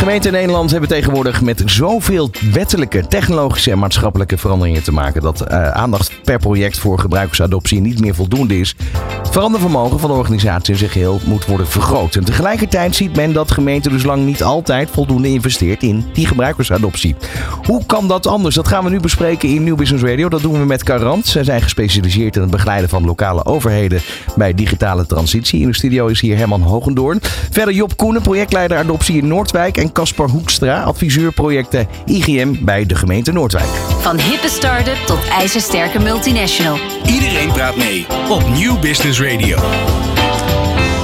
Gemeenten in Nederland hebben tegenwoordig met zoveel wettelijke, technologische en maatschappelijke veranderingen te maken dat uh, aandacht per project voor gebruikersadoptie niet meer voldoende is. Het verandervermogen van de organisatie in zijn geheel moet worden vergroot. En tegelijkertijd ziet men dat gemeenten dus lang niet altijd voldoende investeert in die gebruikersadoptie. Hoe kan dat anders? Dat gaan we nu bespreken in New Business Radio. Dat doen we met Garant. Zij zijn gespecialiseerd in het begeleiden van lokale overheden bij digitale transitie. In de studio is hier Herman Hogendoorn. Verder Job Koenen, projectleider adoptie in Noordwijk. En Caspar Hoekstra, adviseur projecten IGM bij de gemeente Noordwijk. Van hippe start-up tot ijzersterke multinational. Iedereen praat mee op Nieuw Business Radio.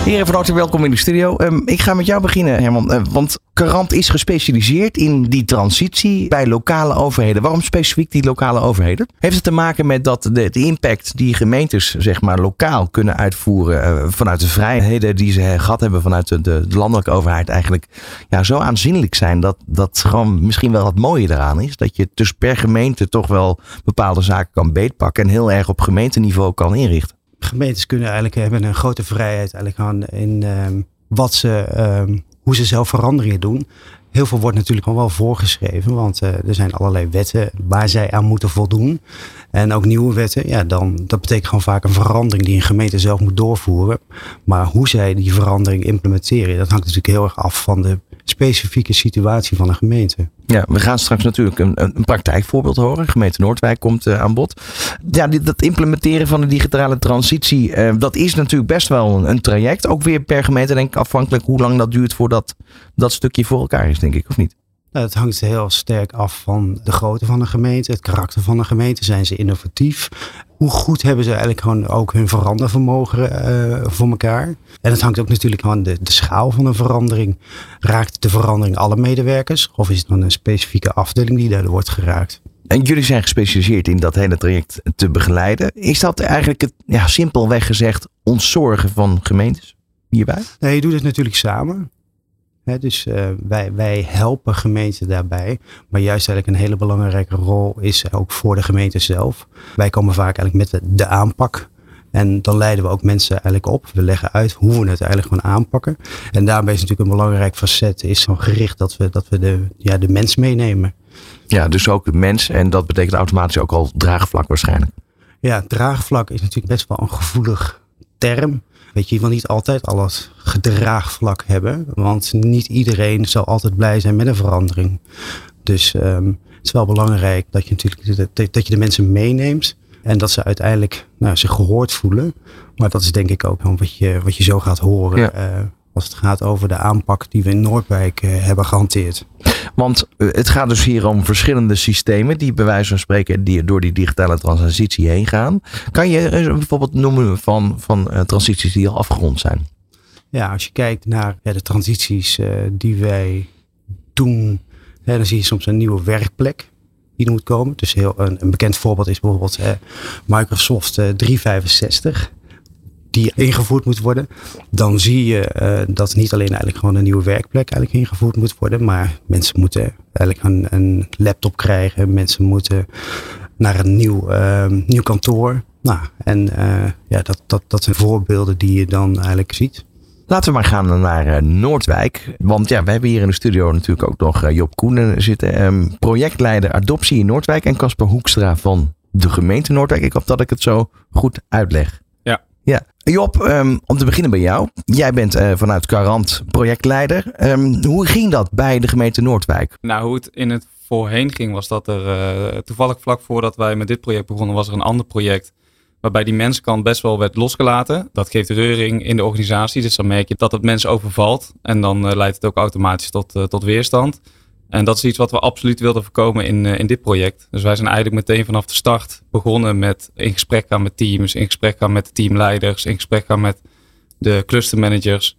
Heren, van harte welkom in de studio. Um, ik ga met jou beginnen, Herman. Uh, want Carant is gespecialiseerd in die transitie bij lokale overheden. Waarom specifiek die lokale overheden? Heeft het te maken met dat de, de impact die gemeentes zeg maar, lokaal kunnen uitvoeren uh, vanuit de vrijheden die ze gehad hebben vanuit de, de, landelijke overheid eigenlijk ja, zo aanzienlijk zijn dat dat gewoon misschien wel het mooie eraan is. Dat je dus per gemeente toch wel bepaalde zaken kan beetpakken en heel erg op gemeenteniveau kan inrichten gemeentes kunnen eigenlijk hebben een grote vrijheid eigenlijk gaan in um, wat ze, um, hoe ze zelf veranderingen doen. Heel veel wordt natuurlijk al wel voorgeschreven, want uh, er zijn allerlei wetten waar zij aan moeten voldoen. En ook nieuwe wetten, ja, dan, dat betekent gewoon vaak een verandering die een gemeente zelf moet doorvoeren. Maar hoe zij die verandering implementeren, dat hangt natuurlijk heel erg af van de specifieke situatie van een gemeente. Ja, we gaan straks natuurlijk een, een praktijkvoorbeeld horen. Gemeente Noordwijk komt uh, aan bod. Ja, dit, dat implementeren van de digitale transitie, uh, dat is natuurlijk best wel een, een, traject. Ook weer per gemeente denk ik afhankelijk hoe lang dat duurt voordat dat stukje voor elkaar is, denk ik, of niet? Nou, het hangt heel sterk af van de grootte van de gemeente, het karakter van de gemeente. Zijn ze innovatief? Hoe goed hebben ze eigenlijk gewoon ook hun verandervermogen uh, voor elkaar? En het hangt ook natuurlijk aan de, de schaal van een verandering. Raakt de verandering alle medewerkers? Of is het dan een specifieke afdeling die daardoor wordt geraakt? En jullie zijn gespecialiseerd in dat hele traject te begeleiden. Is dat eigenlijk het, ja, simpelweg gezegd, ontzorgen van gemeentes hierbij? Nee, je doet het natuurlijk samen dus uh, wij, wij helpen gemeenten daarbij. Maar juist eigenlijk een hele belangrijke rol is ook voor de gemeente zelf. Wij komen vaak eigenlijk met de, de, aanpak. En dan leiden we ook mensen eigenlijk op. We leggen uit hoe we het eigenlijk gaan aanpakken. En daarbij is natuurlijk een belangrijk facet is zo gericht dat we, dat we de, ja, de mens meenemen. Ja, dus ook de mens. En dat betekent automatisch ook al draagvlak waarschijnlijk. Ja, draagvlak is natuurlijk best wel een gevoelig term. Weet je, je wil niet altijd al het gedraagvlak hebben. Want niet iedereen zal altijd blij zijn met een verandering. Dus um, het is wel belangrijk dat je natuurlijk dat je de mensen meeneemt. En dat ze uiteindelijk nou, zich gehoord voelen. Maar dat is denk ik ook wat je, wat je zo gaat horen. Ja. Uh, als het gaat over de aanpak die we in Noordwijk uh, hebben gehanteerd. Want uh, het gaat dus hier om verschillende systemen die bij wijze van spreken die door die digitale transitie heen gaan. Kan je bijvoorbeeld noemen van, van uh, transities die al afgerond zijn? Ja, als je kijkt naar ja, de transities die wij doen, hè, dan zie je soms een nieuwe werkplek die er moet komen. Dus heel, een, een bekend voorbeeld is bijvoorbeeld Microsoft 365 die ingevoerd moet worden, dan zie je uh, dat niet alleen eigenlijk gewoon een nieuwe werkplek eigenlijk ingevoerd moet worden, maar mensen moeten eigenlijk een, een laptop krijgen, mensen moeten naar een nieuw, uh, nieuw kantoor. Nou, en uh, ja, dat, dat, dat zijn voorbeelden die je dan eigenlijk ziet. Laten we maar gaan naar Noordwijk. Want ja, we hebben hier in de studio natuurlijk ook nog Job Koenen zitten. Um, projectleider adoptie in Noordwijk. En Casper Hoekstra van de gemeente Noordwijk. Ik hoop dat ik het zo goed uitleg. Ja. Job, um, om te beginnen bij jou. Jij bent uh, vanuit Garant projectleider. Um, hoe ging dat bij de gemeente Noordwijk? Nou, hoe het in het voorheen ging was dat er uh, toevallig vlak voordat wij met dit project begonnen was er een ander project waarbij die mensenkant best wel werd losgelaten. Dat geeft reuring in de organisatie, dus dan merk je dat het mensen overvalt en dan uh, leidt het ook automatisch tot, tot weerstand. En dat is iets wat we absoluut wilden voorkomen in, uh, in dit project. Dus wij zijn eigenlijk meteen vanaf de start begonnen met in gesprek gaan met teams, in gesprek gaan met de teamleiders, in gesprek gaan met de clustermanagers.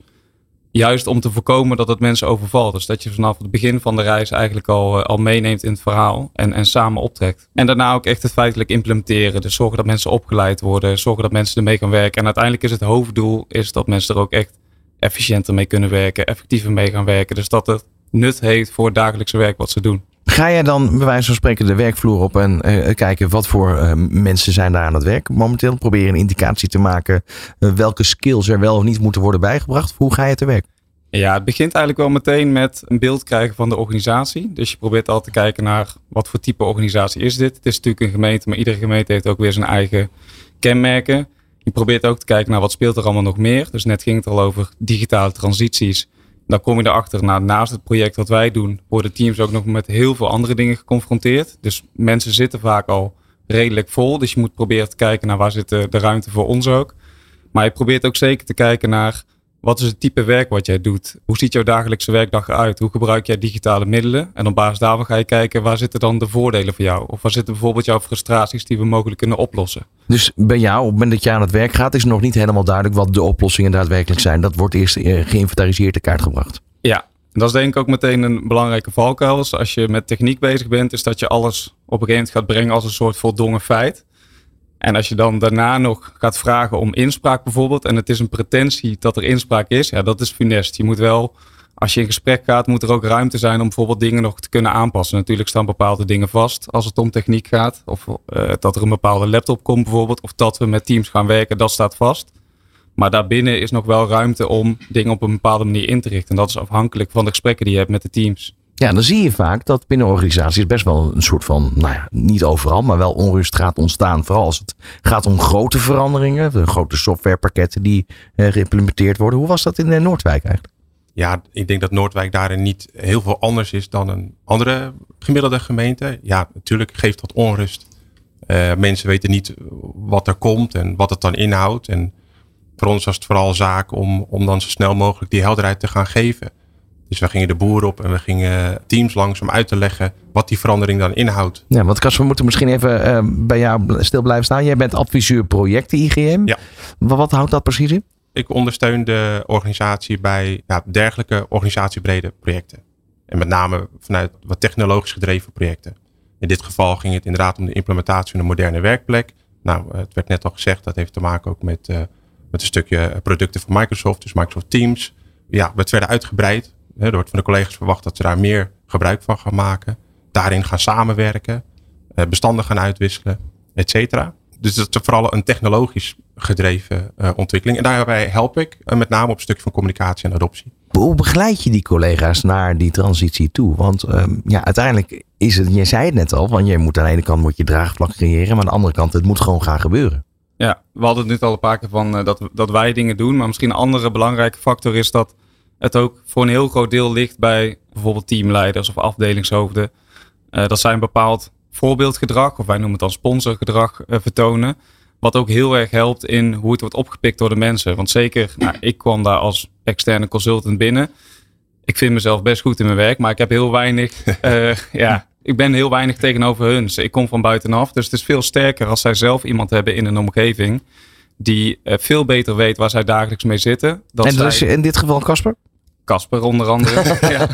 Juist om te voorkomen dat het mensen overvalt. Dus dat je vanaf het begin van de reis eigenlijk al, uh, al meeneemt in het verhaal en, en samen optrekt. En daarna ook echt het feitelijk implementeren. Dus zorgen dat mensen opgeleid worden, zorgen dat mensen ermee gaan werken. En uiteindelijk is het hoofddoel is dat mensen er ook echt efficiënter mee kunnen werken, effectiever mee gaan werken. Dus dat het nut heeft voor het dagelijkse werk wat ze doen. Ga jij dan bij wijze van spreken de werkvloer op en uh, kijken wat voor uh, mensen zijn daar aan het werk momenteel? Proberen een indicatie te maken uh, welke skills er wel of niet moeten worden bijgebracht. Hoe ga je te werk? Ja, het begint eigenlijk wel meteen met een beeld krijgen van de organisatie. Dus je probeert altijd te kijken naar wat voor type organisatie is dit. Het is natuurlijk een gemeente, maar iedere gemeente heeft ook weer zijn eigen kenmerken. Je probeert ook te kijken naar wat speelt er allemaal nog meer. Dus net ging het al over digitale transities. Dan kom je erachter, nou, naast het project wat wij doen, worden teams ook nog met heel veel andere dingen geconfronteerd. Dus mensen zitten vaak al redelijk vol. Dus je moet proberen te kijken naar waar zit de ruimte voor ons ook. Maar je probeert ook zeker te kijken naar wat is het type werk wat jij doet? Hoe ziet jouw dagelijkse werkdag eruit? Hoe gebruik jij digitale middelen? En op basis daarvan ga je kijken waar zitten dan de voordelen voor jou? Of waar zitten bijvoorbeeld jouw frustraties die we mogelijk kunnen oplossen? Dus bij jou, op het moment dat je aan het werk gaat, is nog niet helemaal duidelijk wat de oplossingen daadwerkelijk zijn. Dat wordt eerst eh, geïnventariseerd in kaart gebracht. Ja, en dat is denk ik ook meteen een belangrijke valkuil. Als je met techniek bezig bent, is dat je alles op een gegeven moment gaat brengen als een soort voldongen feit. En als je dan daarna nog gaat vragen om inspraak bijvoorbeeld, en het is een pretentie dat er inspraak is, ja, dat is funest. Je moet wel, als je in gesprek gaat, moet er ook ruimte zijn om bijvoorbeeld dingen nog te kunnen aanpassen. Natuurlijk staan bepaalde dingen vast als het om techniek gaat, of uh, dat er een bepaalde laptop komt bijvoorbeeld, of dat we met teams gaan werken, dat staat vast. Maar daarbinnen is nog wel ruimte om dingen op een bepaalde manier in te richten. En dat is afhankelijk van de gesprekken die je hebt met de teams. Ja, dan zie je vaak dat binnen organisaties best wel een soort van, nou ja, niet overal, maar wel onrust gaat ontstaan. Vooral als het gaat om grote veranderingen, grote softwarepakketten die eh, geïmplementeerd worden. Hoe was dat in eh, Noordwijk eigenlijk? Ja, ik denk dat Noordwijk daarin niet heel veel anders is dan een andere gemiddelde gemeente. Ja, natuurlijk geeft dat onrust. Uh, mensen weten niet wat er komt en wat het dan inhoudt. En voor ons was het vooral zaak om, om dan zo snel mogelijk die helderheid te gaan geven. Dus we gingen de boer op en we gingen teams langs om uit te leggen wat die verandering dan inhoudt. Ja, want Kas, we moeten misschien even uh, bij jou stil blijven staan. Jij bent adviseur projecten IGM. Ja. Wat, wat houdt dat precies in? Ik ondersteun de organisatie bij ja, dergelijke organisatiebrede projecten. En met name vanuit wat technologisch gedreven projecten. In dit geval ging het inderdaad om de implementatie van een moderne werkplek. Nou, het werd net al gezegd, dat heeft te maken ook met, uh, met een stukje producten van Microsoft, dus Microsoft Teams. Ja, het werd uitgebreid er wordt van de collega's verwacht dat ze daar meer gebruik van gaan maken. Daarin gaan samenwerken. Eh, bestanden gaan uitwisselen, et cetera. Dus dat is vooral een technologisch gedreven uh, ontwikkeling. En daarbij help ik, uh, met name op een stukje van communicatie en adoptie. Hoe begeleid je die collega's naar die transitie toe? Want um, ja, uiteindelijk is het, je zei het net al, want je moet aan de ene kant moet je draagvlak creëren, maar aan de andere kant, het moet gewoon gaan gebeuren. Ja, we hadden het nu al een paar keer van uh, dat, dat wij dingen doen, maar misschien een andere belangrijke factor is dat het ook voor een heel groot deel ligt bij bijvoorbeeld teamleiders of afdelingshoofden. Uh, dat zij een bepaald voorbeeldgedrag, of wij noemen het dan sponsorgedrag, uh, vertonen. Wat ook heel erg helpt in hoe het wordt opgepikt door de mensen. Want zeker, nou, ik kwam daar als externe consultant binnen. Ik vind mezelf best goed in mijn werk, maar ik heb heel weinig, uh, ja, ik ben heel weinig tegenover hun. Ik kom van buitenaf, dus het is veel sterker als zij zelf iemand hebben in een omgeving die veel beter weet waar zij dagelijks mee zitten. Dat en dat is in dit geval Casper? Casper onder andere. ja.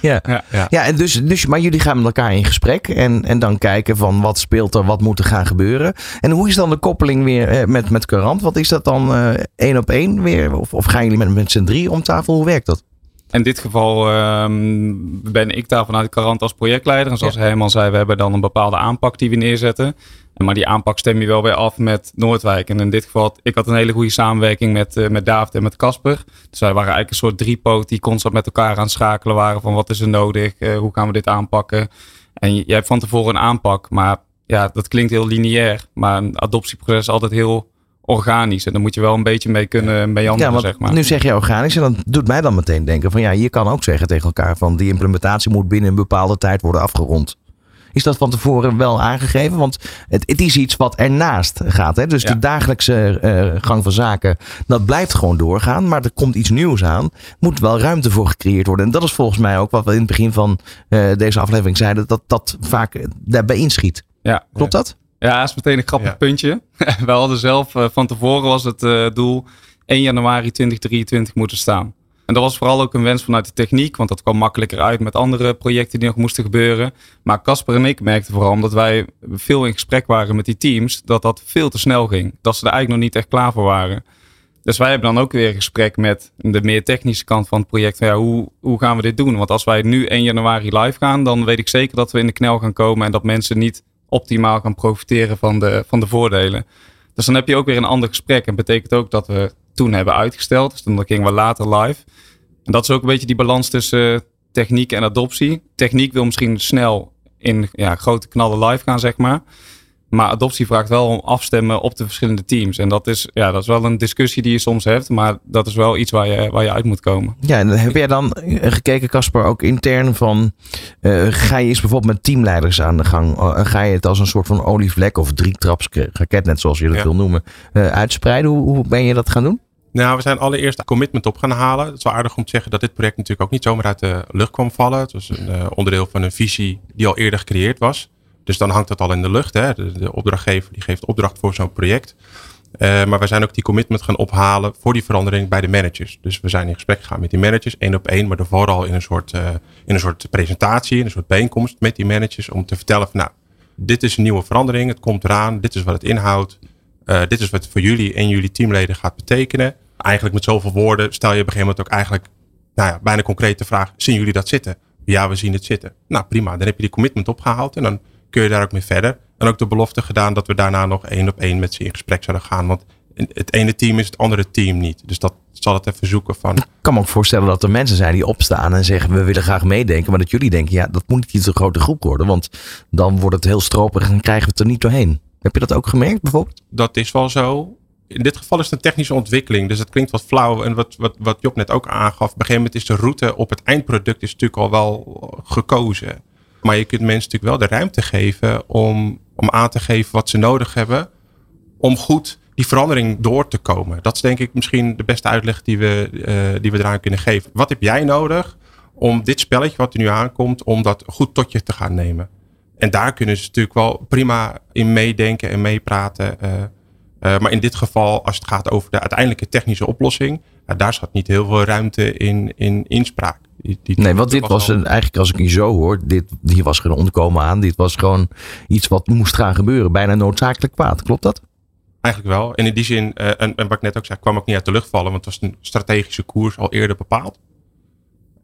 ja. Ja. ja. ja, en dus, dus, maar jullie gaan met elkaar in gesprek en, en dan kijken van wat speelt er, wat moet er gaan gebeuren. En hoe is dan de koppeling weer eh, met, met Courant? Wat is dat dan uh, één op één weer? Of, of gaan jullie met, met z'n drie om tafel? Hoe werkt dat? In dit geval um, ben ik daar vanuit Courant als projectleider. En zoals ja. Herman zei, we hebben dan een bepaalde aanpak die we neerzetten. Maar die aanpak stem je wel weer af met Noordwijk. En in dit geval, ik had een hele goede samenwerking met, uh, met David en met Casper. Dus wij waren eigenlijk een soort driepoot die constant met elkaar aan het schakelen waren. Van wat is er nodig? Uh, hoe gaan we dit aanpakken? En je, je hebt van tevoren een aanpak. Maar ja, dat klinkt heel lineair. Maar een adoptieproces is altijd heel organisch. En dan moet je wel een beetje mee kunnen meanderen, ja, zeg maar. Nu zeg je organisch en dat doet mij dan meteen denken van ja, je kan ook zeggen tegen elkaar van die implementatie moet binnen een bepaalde tijd worden afgerond. Is dat van tevoren wel aangegeven? Want het, het is iets wat ernaast gaat. Hè? Dus ja. de dagelijkse uh, gang van zaken, dat blijft gewoon doorgaan. Maar er komt iets nieuws aan. Moet wel ruimte voor gecreëerd worden. En dat is volgens mij ook wat we in het begin van uh, deze aflevering zeiden. Dat dat vaak daarbij inschiet. Ja. Klopt dat? Ja, dat is meteen een grappig ja. puntje. we hadden zelf, uh, van tevoren was het doel 1 januari 2023 moeten staan. En dat was vooral ook een wens vanuit de techniek, want dat kwam makkelijker uit met andere projecten die nog moesten gebeuren. Maar Casper en ik merkten vooral, omdat wij veel in gesprek waren met die teams, dat dat veel te snel ging. Dat ze er eigenlijk nog niet echt klaar voor waren. Dus wij hebben dan ook weer een gesprek met de meer technische kant van het project. Ja, hoe, hoe gaan we dit doen? Want als wij nu 1 januari live gaan, dan weet ik zeker dat we in de knel gaan komen en dat mensen niet optimaal gaan profiteren van de, van de voordelen. Dus dan heb je ook weer een ander gesprek. En betekent ook dat we toen hebben uitgesteld. Dus dan gingen we later live. En dat is ook een beetje die balans tussen techniek en adoptie. Techniek wil misschien snel in ja, grote knallen live gaan, zeg maar. Maar adoptie vraagt wel om afstemmen op de verschillende teams. En dat is, ja, dat is wel een discussie die je soms hebt. Maar dat is wel iets waar je, waar je uit moet komen. Ja, en heb jij dan gekeken, Casper, ook intern van... Uh, ga je eens bijvoorbeeld met teamleiders aan de gang? Uh, ga je het als een soort van olievlek of drietraps raket, net zoals je dat Ja. wil noemen, uh, uitspreiden? Hoe, hoe ben je dat gaan doen? Nou, we zijn allereerst commitment op gaan halen. Het is wel aardig om te zeggen dat dit project natuurlijk ook niet zomaar uit de lucht kwam vallen. Het was een uh, onderdeel van een visie die al eerder gecreëerd was. Dus dan hangt dat al in de lucht. Hè? De, opdrachtgever die geeft opdracht voor zo'n project. Uh, maar we zijn ook die commitment gaan ophalen voor die verandering bij de managers. Dus we zijn in gesprek gegaan met die managers, één op één, maar vooral in een soort, uh, in een soort presentatie, in een soort bijeenkomst met die managers. Om te vertellen van nou, dit is een nieuwe verandering, het komt eraan, dit is wat het inhoudt. Uh, dit is wat voor jullie en jullie teamleden gaat betekenen. Eigenlijk met zoveel woorden stel je op een gegeven moment ook eigenlijk nou ja, bijna concreet de vraag: zien jullie dat zitten? Ja, we zien het zitten. Nou prima, dan heb je die commitment opgehaald en dan kun je daar ook mee verder. En ook de belofte gedaan dat we daarna nog één op één met ze in gesprek zouden gaan. Want het ene team is het andere team niet. Dus dat zal het even zoeken van. Ik kan me ook voorstellen dat er mensen zijn die opstaan en zeggen we willen graag meedenken. Maar dat jullie denken ja dat moet niet een grote groep worden. Want dan wordt het heel stroperig en krijgen we het er niet doorheen. Heb je dat ook gemerkt bijvoorbeeld? Dat is wel zo. In dit geval is het een technische ontwikkeling. Dus het klinkt wat flauw. En wat, wat, wat Job net ook aangaf. Op een gegeven moment is de route op het eindproduct is natuurlijk al wel gekozen. Maar je kunt mensen natuurlijk wel de ruimte geven om, om aan te geven wat ze nodig hebben. Om goed die verandering door te komen. Dat is denk ik misschien de beste uitleg die we, uh, die we eraan kunnen geven. Wat heb jij nodig om dit spelletje wat er nu aankomt, om dat goed tot je te gaan nemen? En daar kunnen ze natuurlijk wel prima in meedenken en meepraten. Uh, uh, maar in dit geval, als het gaat over de uiteindelijke technische oplossing, daar zat niet heel veel ruimte in, in inspraak. Die, die nee, want dit was, was een, eigenlijk als ik je zo hoor, dit, hier was geen ontkomen aan. Dit was gewoon iets wat moest gaan gebeuren. Bijna noodzakelijk kwaad. Klopt dat? Eigenlijk wel. En in die zin, uh, en, en, wat ik net ook zei, kwam ook niet uit de lucht vallen, want het was een strategische koers al eerder bepaald.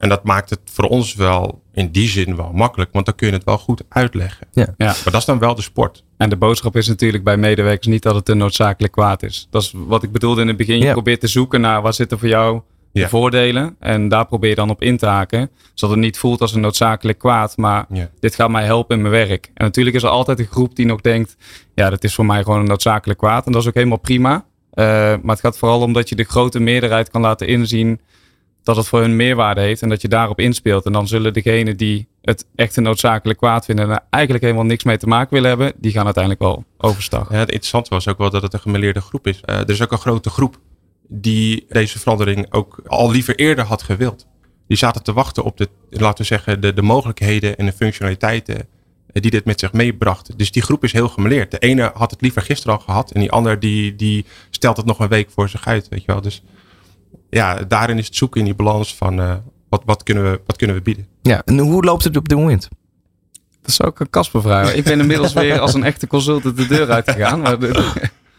En dat maakt het voor ons wel in die zin wel makkelijk, want dan kun je het wel goed uitleggen. Ja. ja. Maar dat is dan wel de sport. En de boodschap is natuurlijk bij medewerkers niet dat het een noodzakelijk kwaad is. Dat is wat ik bedoelde in het begin. Je Ja. probeert te zoeken naar wat zitten voor jou de Ja. voordelen. En daar probeer je dan op in te haken. Zodat het niet voelt als een noodzakelijk kwaad. Maar Ja. dit gaat mij helpen in mijn werk. En natuurlijk is er altijd een groep die nog denkt. Ja, dat is voor mij gewoon een noodzakelijk kwaad. En dat is ook helemaal prima. Eh, maar het gaat vooral om dat je de grote meerderheid kan laten inzien dat het voor hun meerwaarde heeft en dat je daarop inspeelt. En dan zullen degenen die het echt een noodzakelijk kwaad vinden en er eigenlijk helemaal niks mee te maken willen hebben, die gaan uiteindelijk wel overstappen. Ja, het interessante was ook wel dat het een gemeleerde groep is. Uh, er is ook een grote groep die deze verandering ook al liever eerder had gewild. Die zaten te wachten op de, laten we zeggen, de, de mogelijkheden en de functionaliteiten eh, die dit met zich meebracht. Dus die groep is heel gemeleerd. De ene had het liever gisteren al gehad en die ander die, die stelt het nog een week voor zich uit. Weet je wel. Dus ja, daarin is het zoeken in die balans van uh, wat, wat, kunnen we, wat kunnen we bieden. Ja, en hoe loopt het op dit moment? Dat is ook een Kaspervraag. Ik ben inmiddels weer als een echte consultant de deur uitgegaan. Maar de,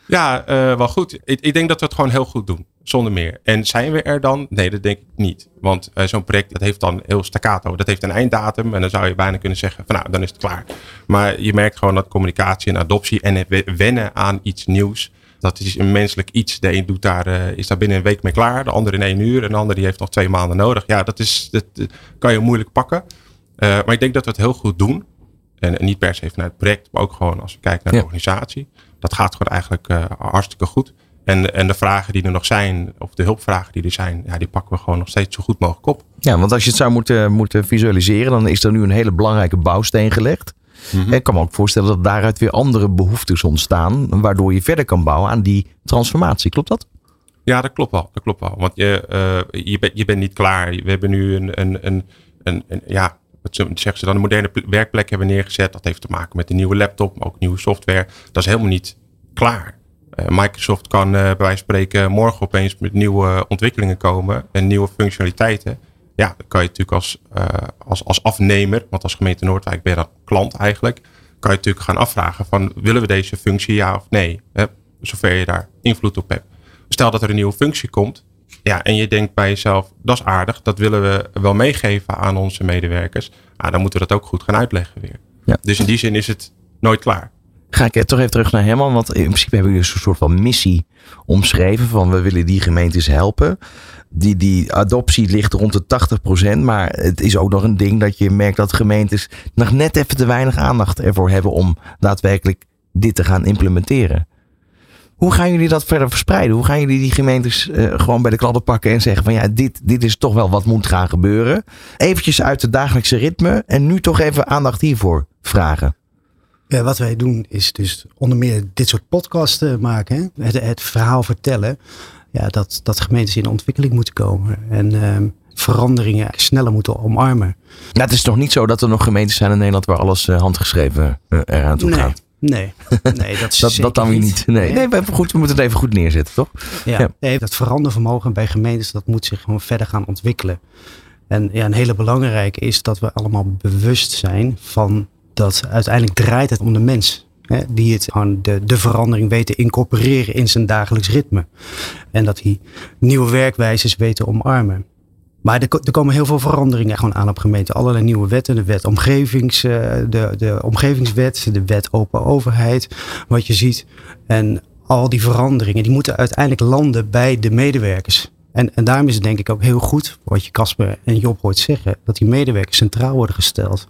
ja, uh, wel goed. Ik, ik, denk dat we het gewoon heel goed doen. Zonder meer. En zijn we er dan? Nee, dat denk ik niet. Want uh, zo'n project dat heeft dan heel staccato. Dat heeft een einddatum. En dan zou je bijna kunnen zeggen van nou, dan is het klaar. Maar je merkt gewoon dat communicatie en adoptie en het wennen aan iets nieuws. Dat is een menselijk iets. De een doet daar, uh, is daar binnen een week mee klaar. De ander in één uur. En de ander die heeft nog twee maanden nodig. Ja, dat, is, dat, dat kan je moeilijk pakken. Uh, maar ik denk dat we het heel goed doen. En, en, niet per se vanuit het project. Maar ook gewoon als we kijken naar de organisatie. Dat gaat gewoon eigenlijk uh, hartstikke goed. En, en de vragen die er nog zijn, of de hulpvragen die er zijn, ja, die pakken we gewoon nog steeds zo goed mogelijk op. Ja, want als je het zou moeten, moeten visualiseren, dan is er nu een hele belangrijke bouwsteen gelegd. Mm-hmm. Ik kan me ook voorstellen dat daaruit weer andere behoeftes ontstaan, waardoor je verder kan bouwen aan die transformatie. Klopt dat? Ja, dat klopt wel. Dat klopt wel. Want je, uh, je, bent, je bent niet klaar. We hebben nu een, een, een, een, een ja, wat zeggen ze dan, een moderne werkplek hebben neergezet. Dat heeft te maken met een nieuwe laptop, maar ook nieuwe software. Dat is helemaal niet klaar. Uh, Microsoft kan uh, bij wijze van spreken morgen opeens met nieuwe ontwikkelingen komen en nieuwe functionaliteiten. Ja, dan kan je natuurlijk als, uh, als, als afnemer, want als gemeente Noordwijk ben je dan klant eigenlijk, kan je natuurlijk gaan afvragen van willen we deze functie ja of nee, hè, zover je daar invloed op hebt. stel dat er een nieuwe functie komt. Ja, en je denkt bij jezelf, dat is aardig. Dat willen we wel meegeven aan onze medewerkers. Ah, dan moeten we dat ook goed gaan uitleggen weer. Ja. Dus in die zin is het nooit klaar. Ga ik eh, toch even terug naar Herman. Want in principe hebben jullie een soort van missie omschreven. Van we willen die gemeentes helpen. Die, die adoptie ligt rond de 80%. Maar het is ook nog een ding dat je merkt dat gemeentes nog net even te weinig aandacht ervoor hebben om daadwerkelijk dit te gaan implementeren. Hoe gaan jullie dat verder verspreiden? Hoe gaan jullie die gemeentes eh, gewoon bij de kladden pakken en zeggen van ja, dit, dit is toch wel wat moet gaan gebeuren. Eventjes uit het dagelijkse ritme en nu toch even aandacht hiervoor vragen. Ja, wat wij doen is dus onder meer dit soort podcasten maken. Hè? Het, het verhaal vertellen. Ja, dat, dat gemeentes in ontwikkeling moeten komen. En ehm, veranderingen sneller moeten omarmen. Nou, het is toch niet zo dat er nog gemeentes zijn in Nederland waar alles eh, handgeschreven eh, eraan toe nee, gaat? nee, nee, dat is Dat, dat dan weer niet. Nee, nee, goed, we moeten het even goed neerzetten, toch? Ja, Ja. Nee, dat verandervermogen bij gemeentes, dat moet zich gewoon verder gaan ontwikkelen. En ja, een hele belangrijke is dat we allemaal bewust zijn van dat uiteindelijk draait het om de mens. Hè, die het de, de verandering weet te incorporeren in zijn dagelijks ritme. En dat hij nieuwe werkwijzes weet te omarmen. Maar er, er komen heel veel veranderingen gewoon aan op gemeenten. Allerlei nieuwe wetten. De wet omgevings, eh, de, de omgevingswet, de wet open overheid. Wat je ziet. En al die veranderingen, die moeten uiteindelijk landen bij de medewerkers. En, en daarom is het denk ik ook heel goed, wat je Casper en Job hoort zeggen, dat die medewerkers centraal worden gesteld.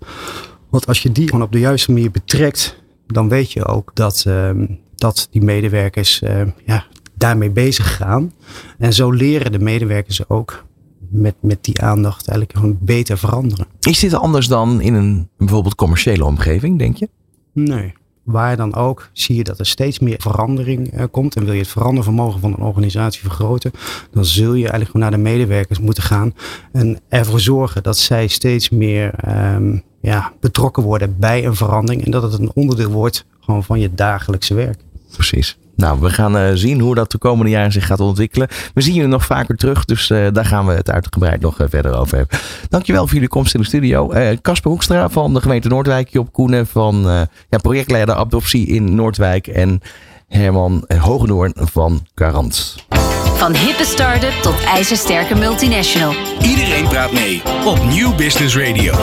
Want als je die gewoon op de juiste manier betrekt, dan weet je ook dat, ehm, dat die medewerkers ehm, ja, daarmee bezig gaan. En zo leren de medewerkers ook met, met die aandacht eigenlijk gewoon beter veranderen. Is dit anders dan in een bijvoorbeeld commerciële omgeving, denk je? Nee. Waar dan ook zie je dat er steeds meer verandering eh, komt. En wil je het verandervermogen van een organisatie vergroten, dan zul je eigenlijk gewoon naar de medewerkers moeten gaan. En ervoor zorgen dat zij steeds meer ehm, ja, betrokken worden bij een verandering. En dat het een onderdeel wordt gewoon van je dagelijkse werk. Precies. Nou, we gaan eh, zien hoe dat de komende jaren zich gaat ontwikkelen. We zien jullie nog vaker terug, dus eh, daar gaan we het uitgebreid nog eh, verder over hebben. Dankjewel voor jullie komst in de studio. Eh, Casper Hoekstra van de gemeente Noordwijk, Job Koenen van eh, ja, projectleider adoptie in Noordwijk en Herman Hogendoorn van Garant. Van hippe start-up tot ijzersterke multinational. Iedereen praat mee op Nieuw Business Radio.